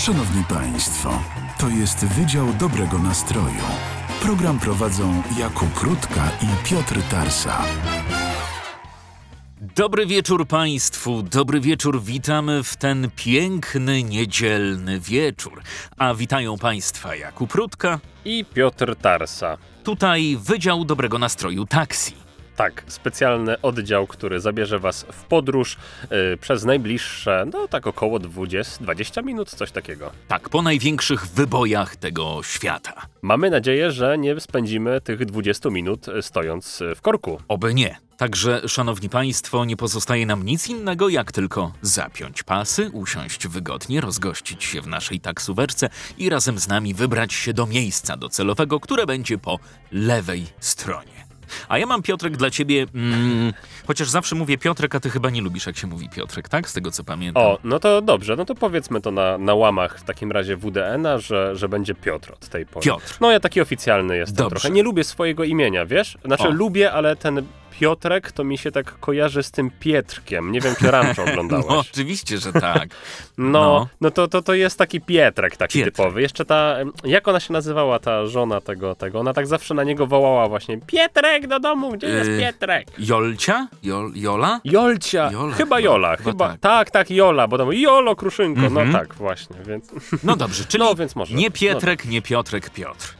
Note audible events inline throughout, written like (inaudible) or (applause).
Szanowni Państwo, to jest Wydział Dobrego Nastroju. Program prowadzą Jakub Rutka i Piotr Tarsa. Dobry wieczór Państwu, dobry wieczór, witamy w ten piękny, niedzielny wieczór. A witają Państwa Jakub Rutka, i Piotr Tarsa. tutaj Wydział Dobrego Nastroju Taksi. Tak, specjalny oddział, który zabierze Was w podróż y, przez najbliższe, no tak około 20, 20 minut, coś takiego. Tak, po największych wybojach tego świata. Mamy nadzieję, że nie spędzimy tych 20 minut y, stojąc y, w korku. Oby nie. Także, szanowni państwo, nie pozostaje nam nic innego, jak tylko zapiąć pasy, usiąść wygodnie, rozgościć się w naszej taksóweczce i razem z nami wybrać się do miejsca docelowego, które będzie po lewej stronie. A ja mam, Piotrek, dla ciebie, mm, chociaż zawsze mówię Piotrek, a ty chyba nie lubisz, jak się mówi Piotrek, tak? Z tego, co pamiętam. O, no to dobrze, no to powiedzmy to na, na łamach w takim razie WDN-a, że, że będzie Piotr od tej pory. Piotr. No ja taki oficjalny jestem Dobrze. trochę. Nie lubię swojego imienia, wiesz? Znaczy O. lubię, ale ten Piotrek to mi się tak kojarzy z tym Pietrkiem. Nie wiem, czy Rancho (laughs) oglądałeś. No, oczywiście, że tak. No, No. no, to, to, to jest taki Pietrek taki Pietrek. typowy. Jeszcze ta, jak ona się nazywała, ta żona tego, tego? Ona tak zawsze na niego wołała właśnie, Pietrek do domu, gdzie jest Yy, Pietrek? Jolcia? Jol, Jola? Jolcia, Jola chyba Jola, chyba chyba, tak. tak. tak, Jola, bo tam Jolo Kruszynko, Mhm. no tak, właśnie, więc (laughs) No dobrze, czyli No, więc może. nie Pietrek, nie Piotrek, Piotr.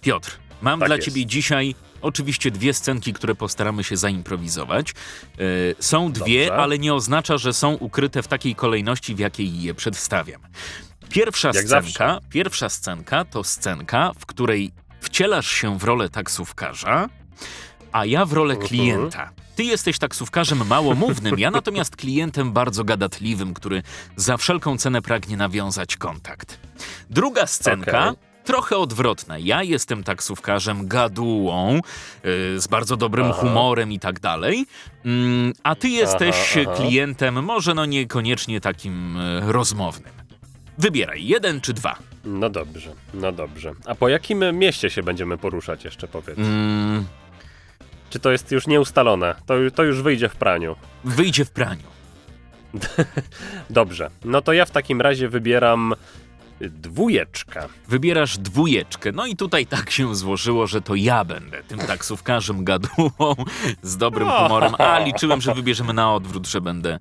Piotr, mam Tak dla jest. ciebie dzisiaj oczywiście dwie scenki, które postaramy się zaimprowizować. Yy, są dwie, Dobrze. ale nie oznacza, że są ukryte w takiej kolejności, w jakiej je przedstawiam. Pierwsza Jak scenka, zawsze. pierwsza scenka to scenka, w której wcielasz się w rolę taksówkarza, a ja w rolę Mhm. klienta. Ty jesteś taksówkarzem małomównym, ja (laughs) natomiast klientem bardzo gadatliwym, który za wszelką cenę pragnie nawiązać kontakt. Druga scenka. Okej. Trochę odwrotna. Ja jestem taksówkarzem gadułą, yy, z bardzo dobrym Aha. humorem i tak dalej, Mm, a ty jesteś Aha, aha. klientem, może no niekoniecznie takim yy, rozmownym. Wybieraj, jeden czy dwa. No dobrze, no dobrze. A po jakim mieście się będziemy poruszać jeszcze, powiedz? Mm, Czy to jest już nieustalone? To, to już wyjdzie w praniu. wyjdzie w praniu. (laughs) Dobrze, no to ja w takim razie wybieram dwójeczkę. Wybierasz dwójeczkę. No i tutaj tak się złożyło, że to ja będę tym taksówkarzem gadułą z dobrym humorem. A liczyłem, że wybierzemy na odwrót, że będę.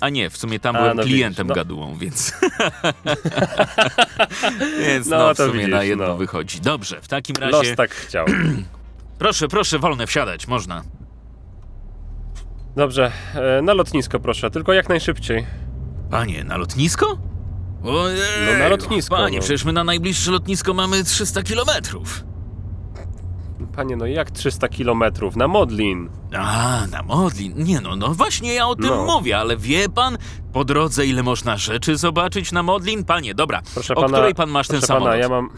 A nie, w sumie tam A, byłem no klientem widzisz, no. gadułą, więc. (laughs) więc no, No, w sumie widzisz, na jedno no. wychodzi. Dobrze, w takim Los razie. tak chciał. (clears throat) Proszę, proszę, wolne wsiadać, można. Dobrze, e, na lotnisko proszę, tylko jak najszybciej. Panie, na lotnisko? Ojej, No, na lotnisko, Panie, no. przecież my na najbliższe lotnisko mamy 300 kilometrów. Panie, no jak 300 kilometrów? Na Modlin. A, na Modlin. Nie no, no właśnie ja o tym No. mówię, ale wie pan po drodze ile można rzeczy zobaczyć na Modlin? Panie, dobra, Proszę o pana, której pan masz ten proszę samolot? pana, ja mam...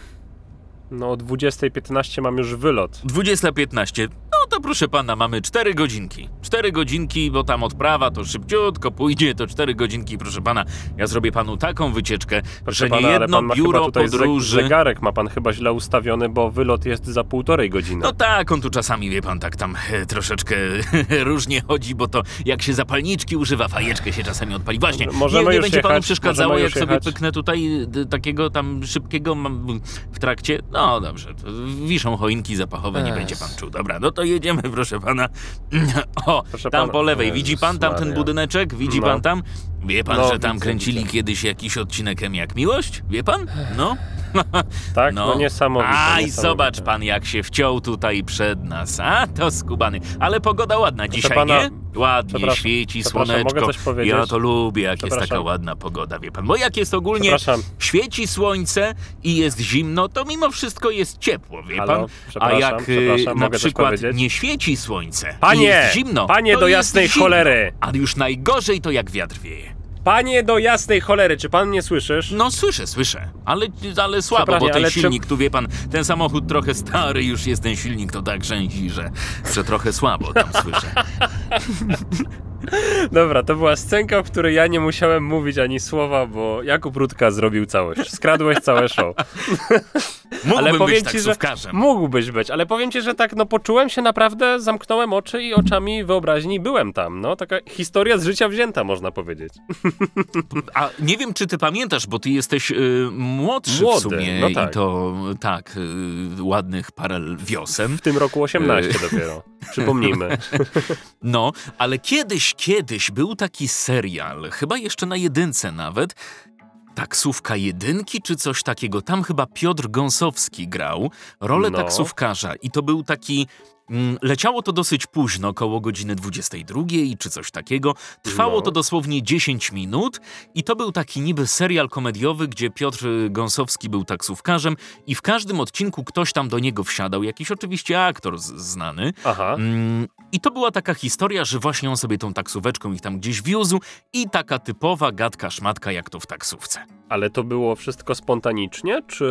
No o 20.15 mam już wylot. 20.15. To proszę pana, mamy 4 godzinki. 4 godzinki, bo tam odprawa to szybciutko pójdzie, to 4 godzinki, proszę pana. Ja zrobię panu taką wycieczkę, Proszę że nie pana, ale jedno biuro podróży... zegarek ma pan chyba źle ustawiony, bo wylot jest za półtorej godziny. No tak, on tu czasami, wie pan, tak tam e, troszeczkę (laughs) różnie chodzi, bo to jak się zapalniczki używa, fajeczkę się czasami odpali. Właśnie, Możemy nie, nie będzie panu jechać, przeszkadzało, możemy jak sobie pyknę tutaj d, takiego tam szybkiego w trakcie. No dobrze, wiszą choinki zapachowe, nie będzie pan czuł. Dobra, no to jedziemy, proszę pana. (clears throat) O, Proszę tam pana- po lewej, Jezus widzi pan tam ten budyneczek? Widzi No. pan tam? Wie pan, No, że tam widzę, kręcili kiedyś jakiś odcinek M jak Miłość? Wie pan? No. (laughs) tak? No, niesamowite. Aj, niesamowite. zobacz pan, jak się wciął tutaj przed nas. A, to skubany. Ale pogoda ładna dzisiaj, pana- nie? Ładnie Przepraszam, świeci przepraszam, słoneczko. mogę coś powiedzieć? Ja to lubię, jak jest taka ładna pogoda, wie pan. Bo jak jest ogólnie świeci słońce i jest zimno, to mimo wszystko jest ciepło, wie Halo? pan. A jak y, na przykład nie świeci słońce Panie! jest zimno, Panie do jasnej cholery! A już najgorzej to jak wiatr wieje. Panie do jasnej cholery, czy pan mnie słyszysz? No słyszę, słyszę, ale, ale słabo, bo Przepraszam, ten ale czy- silnik, tu wie pan, ten samochód trochę stary już jest ten silnik, to tak grzęzi, że, że trochę słabo tam słyszę. (laughs) Dobra, to była scenka, w której ja nie musiałem mówić ani słowa, bo Jakub Rutka zrobił całość. Skradłeś całe show. (laughs) Mógłbym powiem być ci, że taksówkarzem. Mógłbyś być, ale powiem ci, że tak, no poczułem się naprawdę, zamknąłem oczy i oczami wyobraźni byłem tam, no. Taka historia z życia wzięta, można powiedzieć. (laughs) A nie wiem, czy ty pamiętasz, bo ty jesteś y, młodszy Młody, w sumie no tak. i to tak, y, ładnych parę wiosen. W tym roku 18 dopiero, przypomnijmy. (laughs) No, ale kiedyś, kiedyś był taki serial, chyba jeszcze na jedynce nawet, Taksówka jedynki czy coś takiego. Tam chyba Piotr Gąsowski grał rolę No. taksówkarza i to był taki... mm, Leciało to dosyć późno, około godziny 22 czy coś takiego. Trwało No. to dosłownie 10 minut i to był taki niby serial komediowy, gdzie Piotr Gąsowski był taksówkarzem i w każdym odcinku ktoś tam do niego wsiadał, jakiś oczywiście aktor znany. Aha. Mm, I to była taka historia, że właśnie on sobie tą taksóweczką ich tam gdzieś wiózł i taka typowa gadka szmatka jak to w taksówce. Ale to było wszystko spontanicznie, czy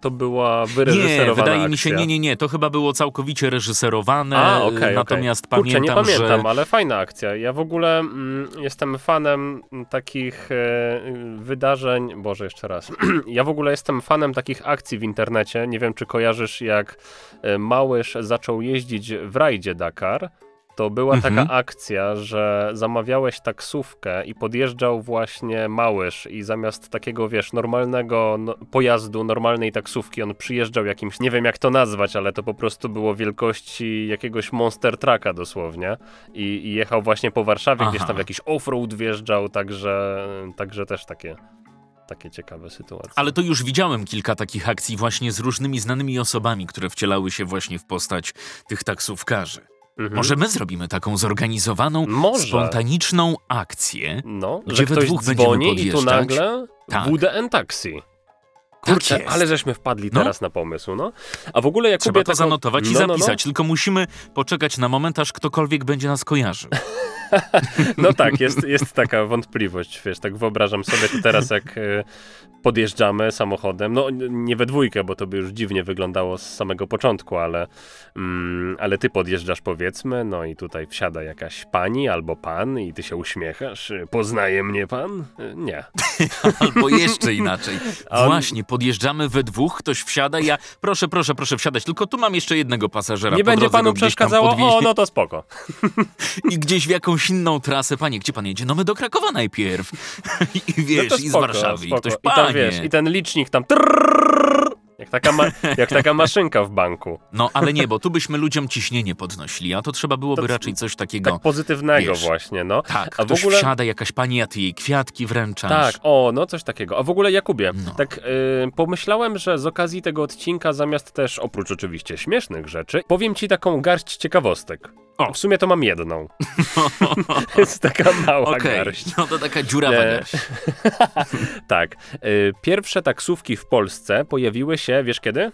to była wyreżyserowana Nie, wydaje mi się, akcja? nie, nie, nie, to chyba było całkowicie reżyserowane, A, okej, okej. natomiast Kurczę, nie pamiętam, pamiętam, że... ale fajna akcja. Ja w ogóle mm, jestem fanem takich e, wydarzeń. Boże, jeszcze raz. (clears throat) ja w ogóle jestem fanem takich akcji w internecie. Nie wiem, czy kojarzysz, jak e, Małysz zaczął jeździć w rajdzie Dakar. To była Mhm. taka akcja, że zamawiałeś taksówkę i podjeżdżał właśnie Małysz i zamiast takiego, wiesz, normalnego no, pojazdu, normalnej taksówki, on przyjeżdżał jakimś, nie wiem jak to nazwać, ale to po prostu było wielkości jakiegoś monster trucka dosłownie i, i jechał właśnie po Warszawie, gdzieś Aha. tam w jakiś offroad wjeżdżał, także, także też takie, takie ciekawe sytuacje. Ale to już widziałem kilka takich akcji właśnie z różnymi znanymi osobami, które wcielały się właśnie w postać tych taksówkarzy. Mhm. Może my zrobimy taką zorganizowaną, Może. spontaniczną akcję, No, Gdzie że we ktoś dwóch będziemy dzwoni i tu podjeżdżać? nagle Tak. WDN Taxi. Tak Kurczę, jest. ale żeśmy wpadli No. teraz na pomysł, no. A w ogóle Jakubie... Trzeba to taką- zanotować i no, no, no. zapisać, tylko musimy poczekać na moment, aż ktokolwiek będzie nas kojarzył. (laughs) No tak, jest, jest taka wątpliwość, wiesz, tak wyobrażam sobie to teraz, jak e, podjeżdżamy samochodem, no nie we dwójkę, bo to by już dziwnie wyglądało z samego początku, ale, mm, ale ty podjeżdżasz powiedzmy, no i tutaj wsiada jakaś pani albo pan i ty się uśmiechasz, poznaje mnie pan? E, Nie. (laughs) Albo jeszcze inaczej. On- Właśnie, podjeżdżamy we dwóch, ktoś wsiada, ja proszę, proszę, proszę wsiadać, tylko tu mam jeszcze jednego pasażera. Nie będzie panu przeszkadzało? O, no to spoko. (laughs) I gdzieś w jakąś inną trasę. Panie, gdzie pan jedzie? No my do Krakowa najpierw. (laughs) I wiesz, no to i z spoko, Warszawy. spoko. I ktoś, I tam wiesz, i ten licznik tam trrrr, jak taka, ma, jak taka (laughs) maszynka w banku. No ale nie, bo tu byśmy ludziom ciśnienie podnosili, a to trzeba byłoby To raczej coś takiego. Tak pozytywnego wiesz. właśnie, no. Tak, A w ktoś ogóle... wsiada, jakaś pani, a ty jej kwiatki wręczasz. Tak, o, no coś takiego. A w ogóle Jakubie, No. tak y, pomyślałem, że z okazji tego odcinka, zamiast też, oprócz oczywiście śmiesznych rzeczy, powiem ci taką garść ciekawostek. O. W sumie to mam jedną. (laughs) Jest taka mała Okej, garść. no to taka dziurawa garść. (laughs) Tak. Y, pierwsze taksówki w Polsce pojawiły się, wiesz kiedy?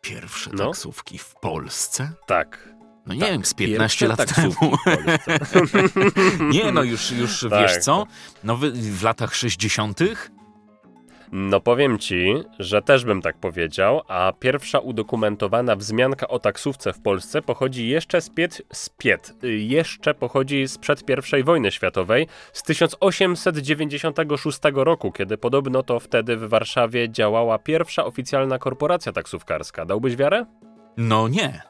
Pierwsze No. taksówki w Polsce? Tak. No nie Tak, wiem, z 15 pierwsze lat temu. w. (laughs) Nie, no już, już Tak, wiesz co? No wy, w latach 60. No powiem ci, że też bym tak powiedział, a pierwsza udokumentowana wzmianka o taksówce w Polsce pochodzi jeszcze spied, spied, y, jeszcze pochodzi sprzed I wojny światowej, z 1896 roku, kiedy podobno to wtedy w Warszawie działała pierwsza oficjalna korporacja taksówkarska. Dałbyś wiarę? No nie.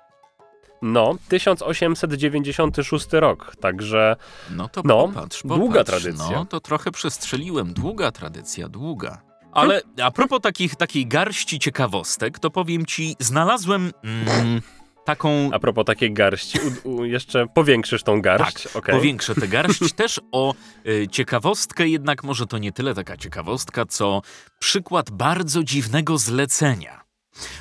No, 1896 rok, także No to No, popatrz, długa popatrz. tradycja. No to trochę przestrzeliłem. Długa tradycja, długa. Ale a propos takich, takiej garści ciekawostek, to powiem ci, znalazłem mm, taką a propos takiej garści, u, u, jeszcze powiększysz tą garść, Tak, okej? powiększę tę garść (laughs) też o y, ciekawostkę, jednak może to nie tyle taka ciekawostka, co przykład bardzo dziwnego zlecenia.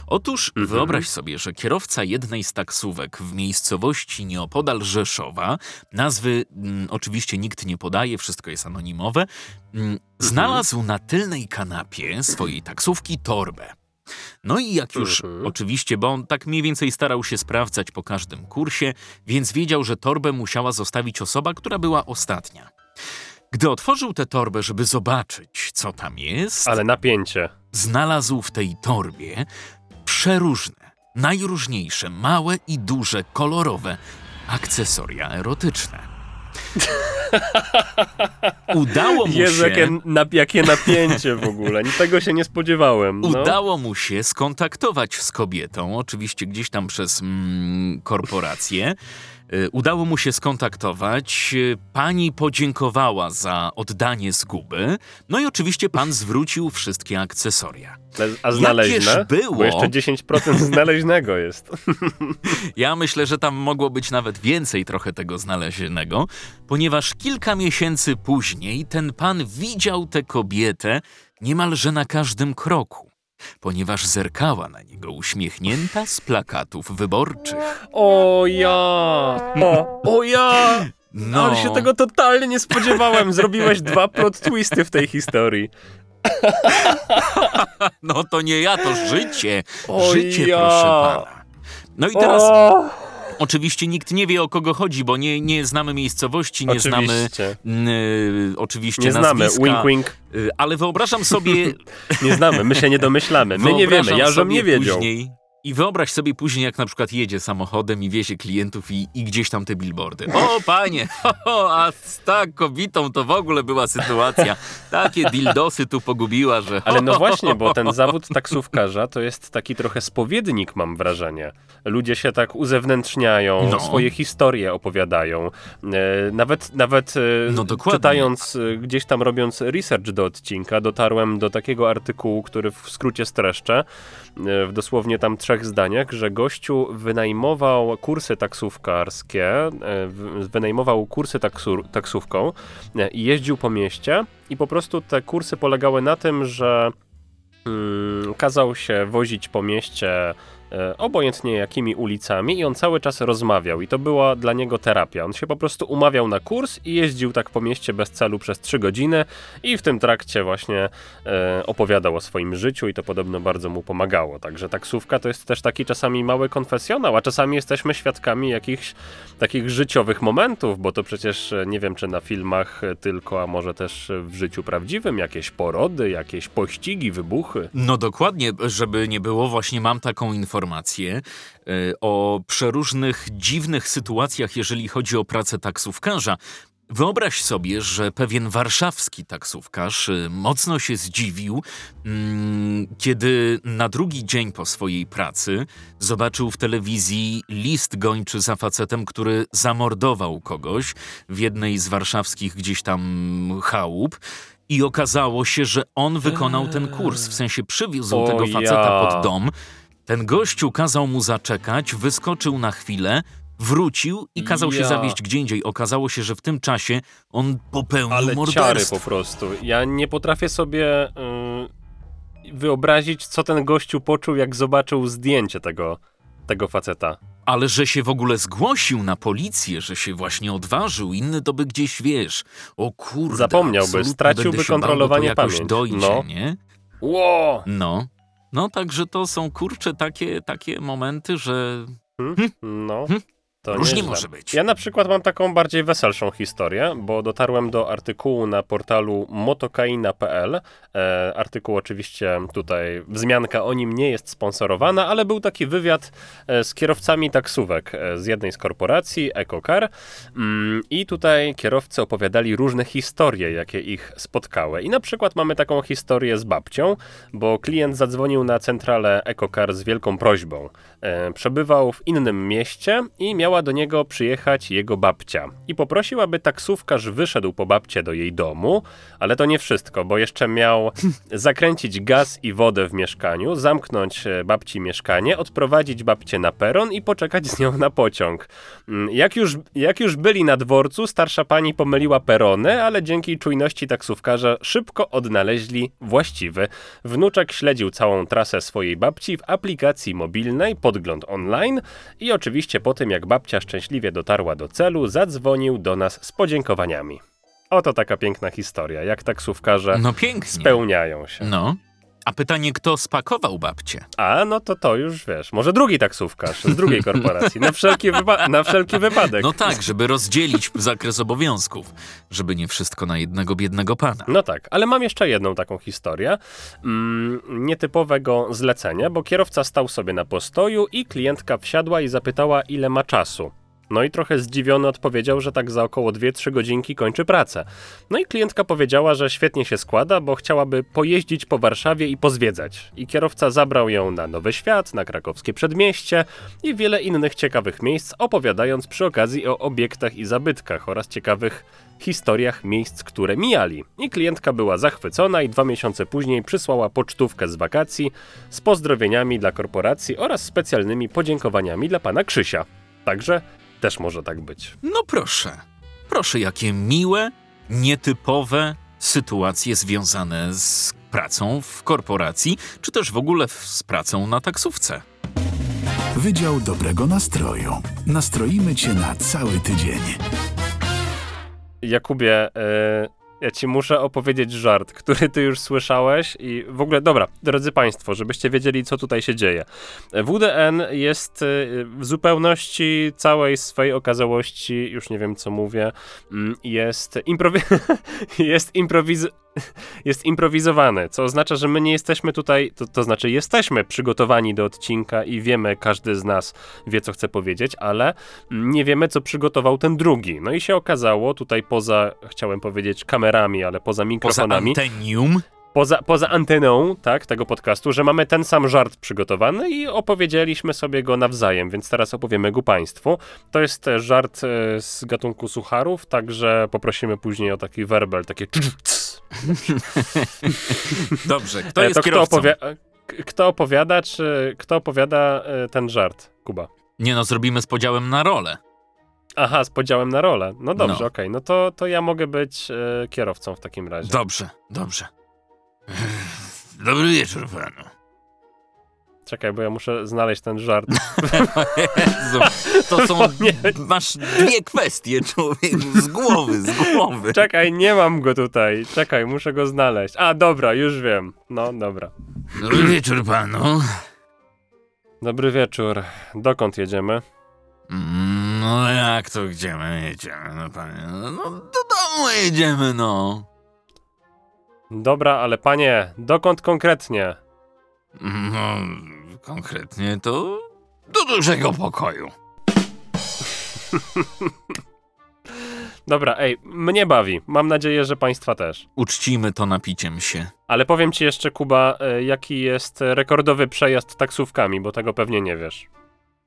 Otóż Mhm. wyobraź sobie, że kierowca jednej z taksówek w miejscowości nieopodal Rzeszowa, nazwy mm, oczywiście nikt nie podaje, wszystko jest anonimowe, mm, znalazł na tylnej kanapie swojej taksówki torbę. No i jak już Mhm. oczywiście, bo on tak mniej więcej starał się sprawdzać po każdym kursie, więc wiedział, że torbę musiała zostawić osoba, która była ostatnia. Gdy otworzył tę torbę, żeby zobaczyć, co tam jest, Ale napięcie. znalazł w tej torbie przeróżne, najróżniejsze, małe i duże, kolorowe akcesoria erotyczne. (laughs) Udało mu Jezu, się... jakie, na, jakie napięcie w ogóle. Tego się nie spodziewałem. No. Udało mu się skontaktować z kobietą, oczywiście gdzieś tam przez mm, korporację. Y, Udało mu się skontaktować. y, Pani podziękowała za oddanie zguby. No i oczywiście pan zwrócił wszystkie akcesoria. Ale- A znaleźne? Jakież było? Bo jeszcze 10% (laughs) znaleźnego jest. Ja myślę, że tam mogło być nawet więcej trochę tego znalezionego, ponieważ kilka miesięcy później ten pan widział tę kobietę niemalże na każdym kroku, ponieważ zerkała na niego uśmiechnięta z plakatów wyborczych. O ja! O, o ja! No, Ale się tego totalnie nie spodziewałem. Zrobiłeś dwa plot twisty w tej historii. (laughs) no to nie ja, to życie. O życie, ja. proszę pana. No i teraz O, oczywiście nikt nie wie o kogo chodzi, bo nie, nie znamy miejscowości, nie znamy oczywiście. y, oczywiście Nie znamy. nazwiska, Wink, wink. y, ale wyobrażam sobie (laughs) Nie znamy. My się nie domyślamy. My (laughs) nie wiemy. Ja sobie nie wiedział. Później, I wyobraź sobie później, jak na przykład jedzie samochodem i wiezie klientów i, i gdzieś tam te billboardy. O, panie, (laughs) ho, a z tak kobietą to w ogóle była sytuacja. Takie dildosy tu pogubiła, że... Ale no właśnie, bo ten zawód taksówkarza to jest taki trochę spowiednik, mam wrażenie. Ludzie się tak uzewnętrzniają, No. swoje historie opowiadają. E, nawet nawet e, No czytając, e, gdzieś tam robiąc research do odcinka, dotarłem do takiego artykułu, który w skrócie streszczę, w dosłownie tam trzech zdaniach, że gościu wynajmował kursy taksówkarskie, e, wynajmował kursy taksówką e, i jeździł po mieście i po prostu te kursy polegały na tym, że mm, kazał się wozić po mieście obojętnie jakimi ulicami i on cały czas rozmawiał i to była dla niego terapia. On się po prostu umawiał na kurs i jeździł tak po mieście bez celu przez 3 godziny i w tym trakcie właśnie e, opowiadał o swoim życiu i to podobno bardzo mu pomagało. Także taksówka to jest też taki czasami mały konfesjonał, a czasami jesteśmy świadkami jakichś takich życiowych momentów, bo to przecież e, nie wiem czy na filmach e, tylko, a może też e, w życiu prawdziwym jakieś porody, jakieś pościgi, wybuchy. No dokładnie, żeby nie było, właśnie mam taką informację y, o przeróżnych dziwnych sytuacjach, jeżeli chodzi o pracę taksówkarza. Wyobraź sobie, że pewien warszawski taksówkarz y, mocno się zdziwił, mm, kiedy na drugi dzień po swojej pracy zobaczył w telewizji list gończy za facetem, który zamordował kogoś w jednej z warszawskich gdzieś tam chałup. I okazało się, że on wykonał ten kurs, w sensie przywiózł O tego faceta ja. pod dom. Ten gościu kazał mu zaczekać, wyskoczył na chwilę, wrócił i kazał się Ja. zawieźć gdzie indziej. Okazało się, że w tym czasie on popełnił Ale ciary morderstwo. po prostu. Ja nie potrafię sobie y, wyobrazić, co ten gościu poczuł, jak zobaczył zdjęcie tego, tego faceta. Ale że się w ogóle zgłosił na policję, że się właśnie odważył, inny to by gdzieś, wiesz, o kurde, Zapomniałby, absolutnie straciłby będę się bał, bo kontrolowanie to jakoś pamięć. dojdzie, No. nie? Ło! No. No, także to są, kurcze, takie, takie momenty, że No. Hm? To różnie może być. Ja na przykład mam taką bardziej weselszą historię, bo dotarłem do artykułu na portalu motokaina.pl. E, artykuł oczywiście tutaj, wzmianka o nim nie jest sponsorowana, ale był taki wywiad e, z kierowcami taksówek e, z jednej z korporacji, EcoCar. Mm, I tutaj kierowcy opowiadali różne historie, jakie ich spotkały. I na przykład mamy taką historię z babcią, bo klient zadzwonił na centralę EcoCar z wielką prośbą. E, przebywał w innym mieście i miała do niego przyjechać jego babcia. I poprosił, aby taksówkarz wyszedł po babcię do jej domu, ale to nie wszystko, bo jeszcze miał (laughs) zakręcić gaz i wodę w mieszkaniu, zamknąć e, babci mieszkanie, odprowadzić babcię na peron i poczekać z nią na pociąg. Mm, Jak już, jak już byli na dworcu, starsza pani pomyliła perony, ale dzięki czujności taksówkarza szybko odnaleźli właściwy. Wnuczek śledził całą trasę swojej babci w aplikacji mobilnej Podgląd Online i oczywiście po tym, jak babcia szczęśliwie dotarła do celu, zadzwonił do nas z podziękowaniami. Oto taka piękna historia, jak taksówkarze no pięknie. spełniają się. No. A pytanie, kto spakował babcię? A, no to to już wiesz, może drugi taksówkarz z drugiej korporacji, na wszelki, na wszelki wypadek. No tak, żeby rozdzielić zakres obowiązków, żeby nie wszystko na jednego biednego pana. No tak, ale mam jeszcze jedną taką historię mm, nietypowego zlecenia, bo kierowca stał sobie na postoju i klientka wsiadła i zapytała, ile ma czasu. No i trochę zdziwiony odpowiedział, że tak za około 2-3 godzinki kończy pracę. No i klientka powiedziała, że świetnie się składa, bo chciałaby pojeździć po Warszawie i pozwiedzać. I kierowca zabrał ją na Nowy Świat, na krakowskie przedmieście i wiele innych ciekawych miejsc, opowiadając przy okazji o obiektach i zabytkach oraz ciekawych historiach miejsc, które mijali. I klientka była zachwycona i dwa miesiące później przysłała pocztówkę z wakacji z pozdrowieniami dla korporacji oraz specjalnymi podziękowaniami dla pana Krzysia. Także też może tak być. No proszę, proszę, jakie miłe, nietypowe sytuacje związane z pracą w korporacji, czy też w ogóle z pracą na taksówce. Wydział dobrego nastroju. Nastroimy cię na cały tydzień. Jakubie, e, ja ci muszę opowiedzieć żart, który ty już słyszałeś i w ogóle, dobra, drodzy Państwo, żebyście wiedzieli, co tutaj się dzieje. WDN jest e, w zupełności całej swej okazałości, już nie wiem, co mówię, mm, jest, improwi (laughs) jest, improwiz (laughs) jest improwizowany, co oznacza, że my nie jesteśmy tutaj, to, to znaczy jesteśmy przygotowani do odcinka i wiemy, każdy z nas wie, co chce powiedzieć, ale nie wiemy, co przygotował ten drugi. No i się okazało, tutaj poza, chciałem powiedzieć, kamerami, ale poza Poza mikrofonami, antenium, poza, poza anteną, tak, tego podcastu, że mamy ten sam żart przygotowany i opowiedzieliśmy sobie go nawzajem, więc teraz opowiemy go Państwu. To jest e, żart e, z gatunku sucharów, także poprosimy później o taki werbel, takie (laughs) Dobrze, kto E, jest to kto, kierowcą? opowia- e, k- kto opowiada, czy kto opowiada e, ten żart, Kuba? Nie no, zrobimy z podziałem na rolę. Aha, z podziałem na rolę. No dobrze, No. okej, no to, to ja mogę być kierowcą w takim razie. Dobrze, dobrze. Dobry wieczór panu. Czekaj, bo ja muszę znaleźć ten żart. (laughs) Jezu, to są... Masz dwie kwestie, człowieku, z głowy, z głowy. Czekaj, nie mam go tutaj. Czekaj, muszę go znaleźć. A, dobra, już wiem. No, dobra. Dobry wieczór panu. Dobry wieczór. Dokąd jedziemy? Mm, No jak to gdzie my jedziemy, no panie? No do domu jedziemy, no. Dobra, ale panie, dokąd konkretnie? No, konkretnie to do dużego pokoju. Dobra, ej, mnie bawi. Mam nadzieję, że państwa też. Uczcimy to napiciem się. Ale powiem ci jeszcze, Kuba, e, jaki jest rekordowy przejazd taksówkami, bo tego pewnie nie wiesz.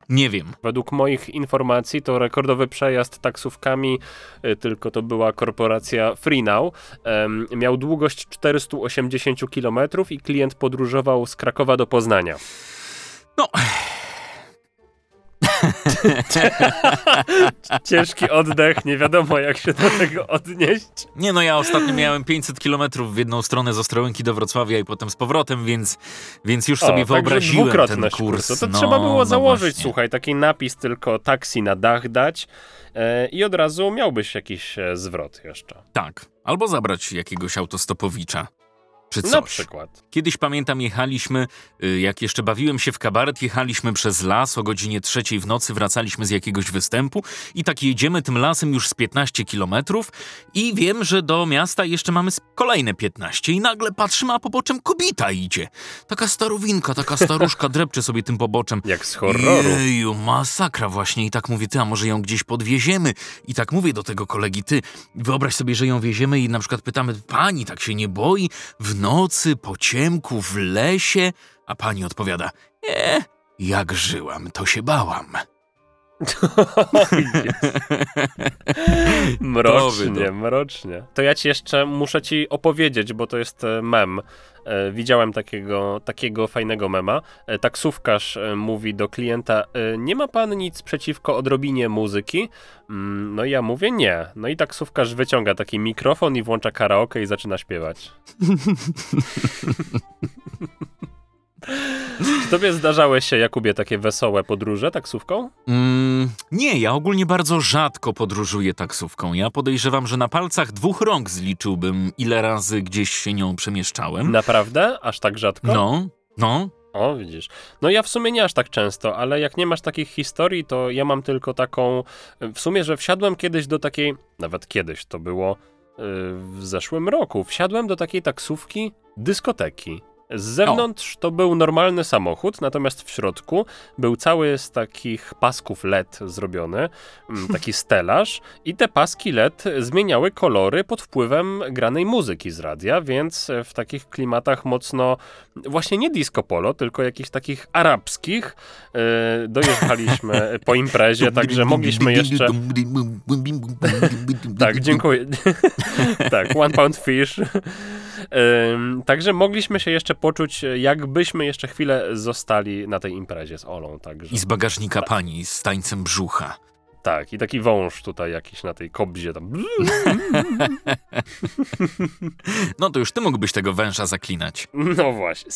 Nie wiem. Według moich informacji to rekordowy przejazd taksówkami, y, tylko to była korporacja FreeNow, miał długość 480 km i klient podróżował z Krakowa do Poznania. No, (laughs) Ciężki oddech, nie wiadomo jak się do tego odnieść. nie no, ja ostatnio miałem 500 kilometrów w jedną stronę z Ostrołęki do Wrocławia i potem z powrotem, więc, więc już sobie O, wyobraziłem ten dwukrotność kurs. kursu. To no, trzeba było no założyć, właśnie. słuchaj, taki napis tylko taksi na dach dać e, i od razu miałbyś jakiś e, zwrot jeszcze. Tak, albo zabrać jakiegoś autostopowicza. Czy coś. Na przykład. Kiedyś pamiętam, jechaliśmy, y, jak jeszcze bawiłem się w kabaret, jechaliśmy przez las o godzinie trzeciej w nocy, wracaliśmy z jakiegoś występu i tak jedziemy tym lasem już z 15 kilometrów i wiem, że do miasta jeszcze mamy kolejne 15 i nagle patrzymy, a poboczem kobita idzie. Taka starowinka, taka staruszka (laughs) drepcze sobie tym poboczem. Jak z horroru. Jeju, masakra właśnie. I tak mówię, ty, a może ją gdzieś podwieziemy? I tak mówię do tego kolegi, ty, wyobraź sobie, że ją wieziemy i na przykład pytamy, pani tak się nie boi? W nocy, po ciemku, w lesie? A pani odpowiada, nie, jak żyłam, to się bałam. (laughs) Mrocznie, Dobry, mrocznie. To ja ci jeszcze muszę ci opowiedzieć, bo to jest e, mem. E, widziałem takiego, takiego fajnego mema. E, taksówkarz mówi do klienta, nie ma pan nic przeciwko odrobinie muzyki? Mm, no i ja mówię nie. No i taksówkarz wyciąga taki mikrofon i włącza karaoke i zaczyna śpiewać. (laughs) Czy tobie zdarzały się, Jakubie, takie wesołe podróże taksówką? Mm, nie, ja ogólnie bardzo rzadko podróżuję taksówką. Ja podejrzewam, że na palcach dwóch rąk zliczyłbym, ile razy gdzieś się nią przemieszczałem. Naprawdę? Aż tak rzadko? No, no, O, widzisz. No ja w sumie nie aż tak często, ale jak nie masz takich historii, to ja mam tylko taką. W sumie, że wsiadłem kiedyś do takiej. Nawet kiedyś to było yy, w zeszłym roku. Wsiadłem do takiej taksówki dyskoteki. Z zewnątrz to był normalny samochód, natomiast w środku był cały z takich pasków LED zrobiony, mm, (laughs) taki stelaż i te paski LED zmieniały kolory pod wpływem granej muzyki z radia, więc w takich klimatach mocno, właśnie nie disco polo, tylko jakichś takich arabskich yy, dojechaliśmy (laughs) po imprezie, także mogliśmy jeszcze... (laughs) Tak, dziękuję. tak, One Pound Fish. Także mogliśmy się jeszcze poczuć, jakbyśmy jeszcze chwilę zostali na tej imprezie z Olą. Także, I z bagażnika pani z tańcem brzucha. Tak, i taki wąż tutaj jakiś na tej kobzie tam. (laughs) No to już ty mógłbyś tego węża zaklinać. No właśnie.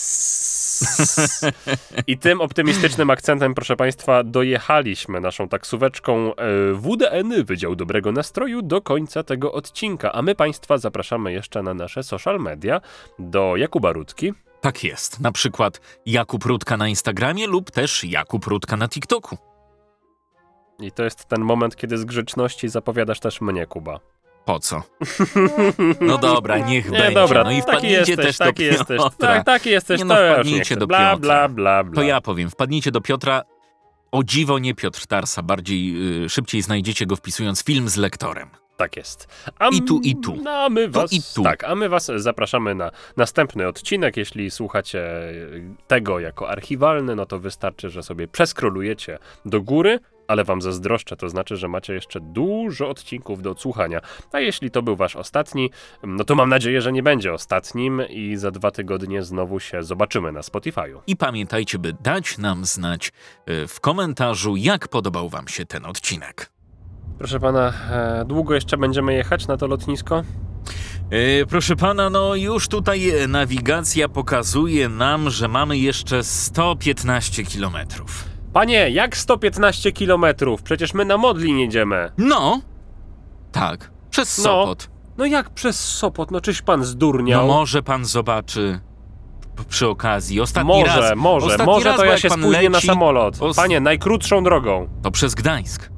I tym optymistycznym akcentem, proszę Państwa, dojechaliśmy naszą taksóweczką e, WDN, Wydział Dobrego Nastroju, do końca tego odcinka. A my Państwa zapraszamy jeszcze na nasze social media, do Jakuba Rutki. Tak jest. Na przykład Jakub Rutka na Instagramie lub też Jakub Rutka na TikToku. I to jest ten moment, kiedy z grzeczności zapowiadasz też mnie, Kuba. Po co? No dobra, niech Nie, będzie. dobra, no i taki wpadnijcie jesteś, też taki do jesteś. Piotra. Tak, taki jesteś, Nie no, to wpadnijcie do bla, Piotra. bla, bla, bla. To ja powiem, wpadnijcie do Piotra. O dziwo nie Piotr Tarsa, bardziej y, szybciej znajdziecie go wpisując film z lektorem. Tak jest. A I tu, i tu. No, a my Tu was, i tu. Tak, a my was zapraszamy na następny odcinek. Jeśli słuchacie tego jako archiwalny, no to wystarczy, że sobie przeskrolujecie do góry, ale wam zazdroszczę, to znaczy, że macie jeszcze dużo odcinków do odsłuchania. A jeśli to był wasz ostatni, no to mam nadzieję, że nie będzie ostatnim i za dwa tygodnie znowu się zobaczymy na Spotify'u. I pamiętajcie, by dać nam znać y, w komentarzu, jak podobał wam się ten odcinek. Proszę pana, e, długo jeszcze będziemy jechać na to lotnisko? Y, proszę pana, no już tutaj e, nawigacja pokazuje nam, że mamy jeszcze 115 kilometrów. Panie, jak 115 kilometrów? Przecież my na Modlin jedziemy. No, tak, przez No. Sopot. No jak przez Sopot? No czyś pan No zdurniał? może pan zobaczy p- przy okazji. Ostatni może, raz. może, ostatni może raz, to bo ja jak się pan spóźnię na leci, samolot. os- Panie, najkrótszą drogą. To przez Gdańsk.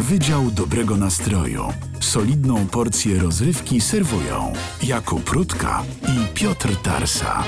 Wydział Dobrego Nastroju. Solidną porcję rozrywki serwują Jakub Rutka i Piotr Tarsa.